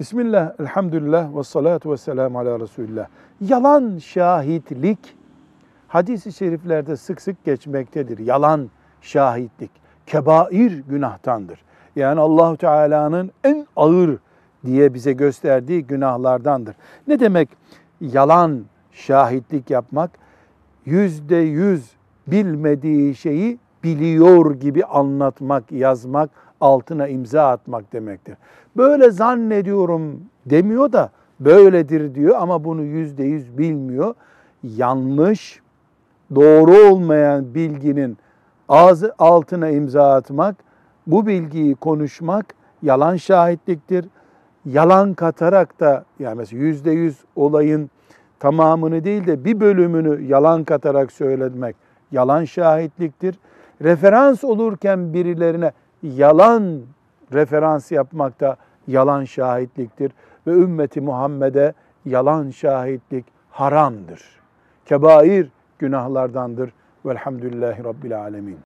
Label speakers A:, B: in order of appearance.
A: Bismillah, elhamdülillah ve salatu ve selamu ala Resulillah. Yalan şahitlik hadis-i şeriflerde sık sık geçmektedir. Yalan şahitlik kebair günahtandır. Yani Allahu Teala'nın en ağır diye bize gösterdiği günahlardandır. Ne demek yalan şahitlik yapmak? Yüzde yüz bilmediği şeyi biliyor gibi anlatmak, yazmak, altına imza atmak demektir. Böyle zannediyorum demiyor da böyledir diyor ama bunu yüzde yüz bilmiyor. Yanlış, doğru olmayan bilginin ağzı altına imza atmak, bu bilgiyi konuşmak yalan şahitliktir. Yalan katarak da yani mesela yüzde yüz olayın tamamını değil de bir bölümünü yalan katarak söylemek yalan şahitliktir. Referans olurken birilerine yalan referans yapmak da yalan şahitliktir. Ve ümmeti Muhammed'e yalan şahitlik haramdır. Kebair günahlardandır. Velhamdülillahi Rabbil Alemin.